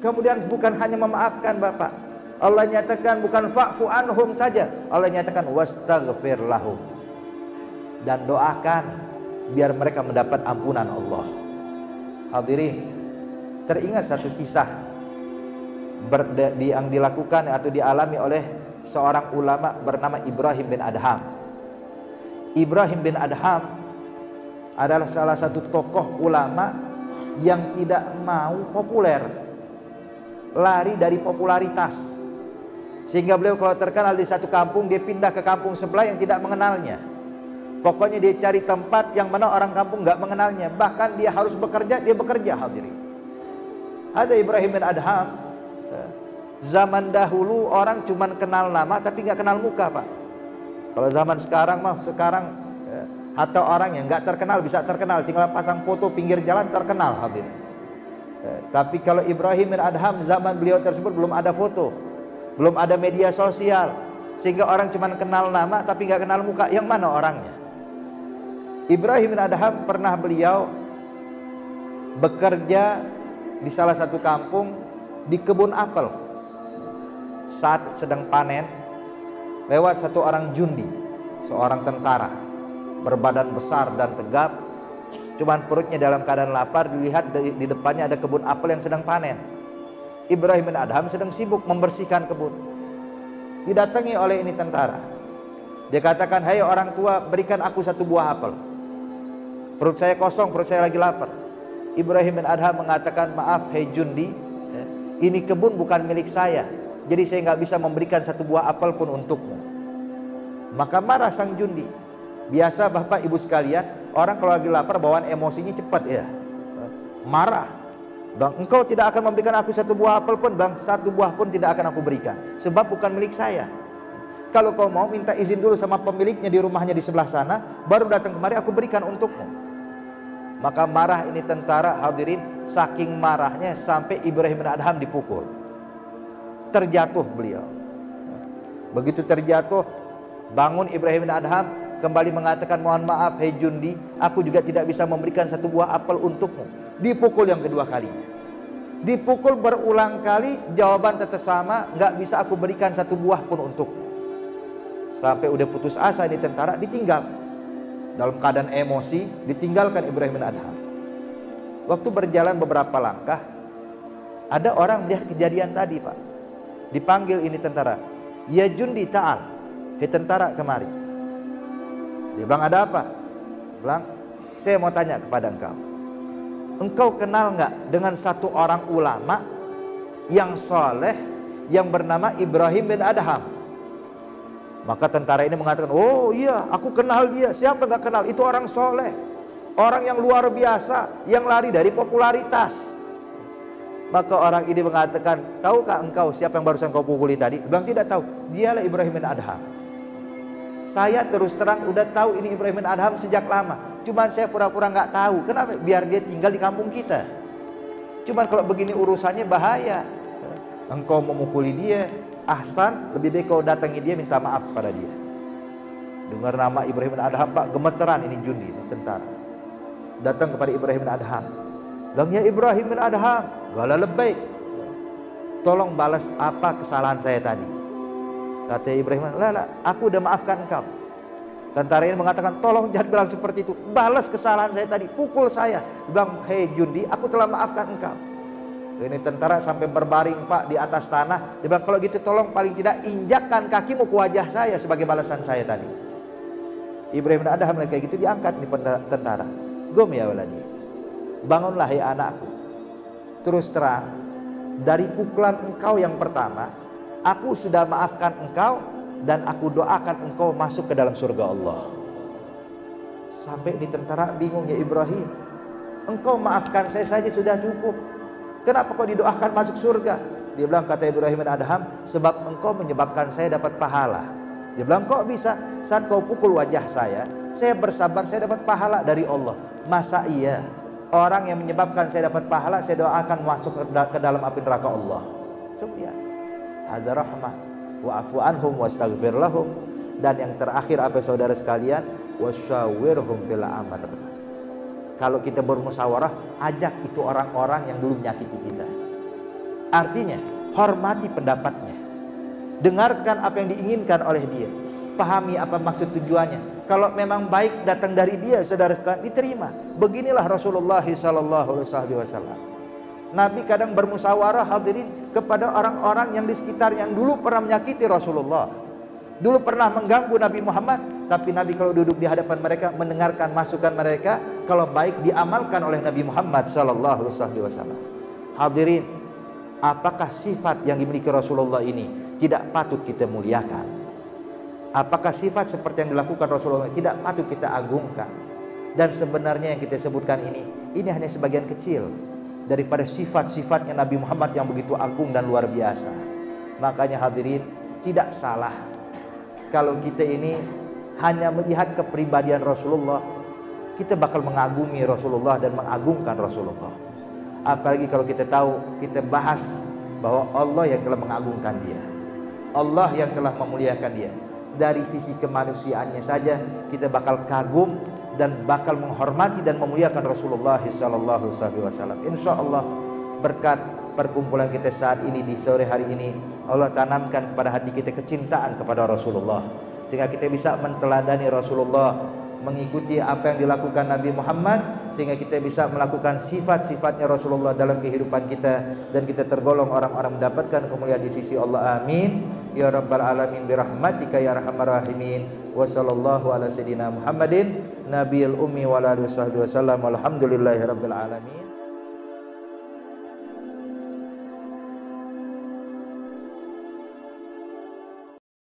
Kemudian bukan hanya memaafkan Bapak. Allah nyatakan bukan fa'fu anhum saja. Allah nyatakan wastaghfir lahum. Dan doakan biar mereka mendapat ampunan Allah. Hadirin, teringat satu kisah yang dilakukan atau dialami oleh seorang ulama bernama Ibrahim bin Adham. Ibrahim bin Adham adalah salah satu tokoh ulama yang tidak mau populer. Lari dari popularitas. Sehingga beliau kalau terkenal di satu kampung dia pindah ke kampung sebelah yang tidak mengenalnya. Pokoknya dia cari tempat yang mana orang kampung nggak mengenalnya. Bahkan dia harus bekerja, dia bekerja hadirin. Ada Ibrahim bin Adham Zaman dahulu orang cuma kenal nama tapi nggak kenal muka pak. Kalau zaman sekarang mah sekarang ya, atau orang yang nggak terkenal bisa terkenal, tinggal pasang foto pinggir jalan terkenal hadir. Ya, tapi kalau Ibrahim bin Adham zaman beliau tersebut belum ada foto, belum ada media sosial, sehingga orang cuma kenal nama tapi nggak kenal muka. Yang mana orangnya? Ibrahim bin Adham pernah beliau bekerja di salah satu kampung di kebun apel saat sedang panen lewat satu orang jundi, seorang tentara berbadan besar dan tegap, cuman perutnya dalam keadaan lapar dilihat di, depannya ada kebun apel yang sedang panen. Ibrahim bin Adham sedang sibuk membersihkan kebun. Didatangi oleh ini tentara. Dia katakan, "Hai orang tua, berikan aku satu buah apel." Perut saya kosong, perut saya lagi lapar. Ibrahim bin Adham mengatakan, "Maaf, hei Jundi, ya, ini kebun bukan milik saya. Jadi saya nggak bisa memberikan satu buah apel pun untukmu. Maka marah sang jundi. Biasa bapak ibu sekalian, orang kalau lagi lapar bawaan emosinya cepat ya. Marah. Bang, engkau tidak akan memberikan aku satu buah apel pun, bang, satu buah pun tidak akan aku berikan. Sebab bukan milik saya. Kalau kau mau minta izin dulu sama pemiliknya di rumahnya di sebelah sana, baru datang kemari aku berikan untukmu. Maka marah ini tentara hadirin, saking marahnya sampai Ibrahim bin Adham dipukul terjatuh beliau. Begitu terjatuh, bangun Ibrahim bin Adham kembali mengatakan mohon maaf hei Jundi, aku juga tidak bisa memberikan satu buah apel untukmu. Dipukul yang kedua kalinya. Dipukul berulang kali, jawaban tetap sama, nggak bisa aku berikan satu buah pun untukmu. Sampai udah putus asa ini tentara ditinggal. Dalam keadaan emosi, ditinggalkan Ibrahim bin Adham. Waktu berjalan beberapa langkah, ada orang melihat kejadian tadi, Pak. Dipanggil ini tentara. Ya Jundi ta'al. Hei tentara kemari. Dia bilang ada apa? Bilang, saya mau tanya kepada engkau. Engkau kenal nggak dengan satu orang ulama yang soleh yang bernama Ibrahim bin Adham? Maka tentara ini mengatakan, oh iya aku kenal dia. Siapa nggak kenal? Itu orang soleh. Orang yang luar biasa, yang lari dari popularitas maka orang ini mengatakan, tahukah engkau siapa yang barusan kau pukuli tadi? Bilang tidak tahu. Dialah Ibrahim bin Adham. Saya terus terang udah tahu ini Ibrahim bin Adham sejak lama. Cuman saya pura-pura nggak tahu. Kenapa? Biar dia tinggal di kampung kita. Cuman kalau begini urusannya bahaya. Engkau memukuli dia, ahsan, lebih baik kau datangi dia minta maaf pada dia. Dengar nama Ibrahim bin Adham, Pak, gemeteran ini Jundi, ini tentara. Datang kepada Ibrahim bin Adham. Bilang, ya Ibrahim bin Adham, Gala lebay. Tolong balas apa kesalahan saya tadi. Kata Ibrahim, lah, aku udah maafkan engkau. Tentara ini mengatakan, tolong jangan bilang seperti itu. Balas kesalahan saya tadi, pukul saya. Dia bilang, hei Jundi, aku telah maafkan engkau. Ini tentara sampai berbaring pak di atas tanah. Dia bilang, kalau gitu tolong paling tidak injakkan kakimu ke wajah saya sebagai balasan saya tadi. Ibrahim ada hal kayak gitu diangkat nih tentara. Gom ya waladi. Bangunlah ya anakku terus terang dari pukulan engkau yang pertama aku sudah maafkan engkau dan aku doakan engkau masuk ke dalam surga Allah. Sampai di tentara bingung ya Ibrahim engkau maafkan saya saja sudah cukup. Kenapa kau didoakan masuk surga? Dia bilang kata Ibrahim dan Adham sebab engkau menyebabkan saya dapat pahala. Dia bilang kok bisa? Saat kau pukul wajah saya saya bersabar saya dapat pahala dari Allah. Masa iya? Orang yang menyebabkan saya dapat pahala saya doakan masuk ke dalam api neraka Allah. Ya ada rahmah wa afu anhum wastaghfir lahum dan yang terakhir apa saudara sekalian wasyawirhum fil amr kalau kita bermusyawarah ajak itu orang-orang yang dulu menyakiti kita Artinya, hormati pendapatnya. Dengarkan apa yang diinginkan oleh dia. Pahami apa maksud tujuannya. Kalau memang baik datang dari dia, saudara sekalian, diterima. Beginilah Rasulullah sallallahu alaihi wasallam. Nabi kadang bermusyawarah hadirin kepada orang-orang yang di sekitar yang dulu pernah menyakiti Rasulullah. Dulu pernah mengganggu Nabi Muhammad, tapi Nabi kalau duduk di hadapan mereka mendengarkan masukan mereka, kalau baik diamalkan oleh Nabi Muhammad sallallahu alaihi wasallam. Hadirin, apakah sifat yang dimiliki Rasulullah ini tidak patut kita muliakan? Apakah sifat seperti yang dilakukan Rasulullah tidak patut kita agungkan? Dan sebenarnya yang kita sebutkan ini, ini hanya sebagian kecil daripada sifat-sifatnya Nabi Muhammad yang begitu agung dan luar biasa. Makanya hadirin tidak salah kalau kita ini hanya melihat kepribadian Rasulullah, kita bakal mengagumi Rasulullah dan mengagungkan Rasulullah. Apalagi kalau kita tahu, kita bahas bahwa Allah yang telah mengagungkan dia. Allah yang telah memuliakan dia. Dari sisi kemanusiaannya saja kita bakal kagum dan bakal menghormati dan memuliakan Rasulullah sallallahu alaihi wasallam. Insyaallah berkat perkumpulan kita saat ini di sore hari ini Allah tanamkan kepada hati kita kecintaan kepada Rasulullah. Sehingga kita bisa menteladani Rasulullah mengikuti apa yang dilakukan Nabi Muhammad sehingga kita bisa melakukan sifat-sifatnya Rasulullah dalam kehidupan kita. Dan kita tergolong orang-orang mendapatkan kemuliaan di sisi Allah. Amin. Ya rabbal alamin birahmatika ya arhamar rahimin. Wa sallallahu ala sayidina Muhammadin nabiyil ummi wa alihi wasallam alhamdulillahi rabbil alamin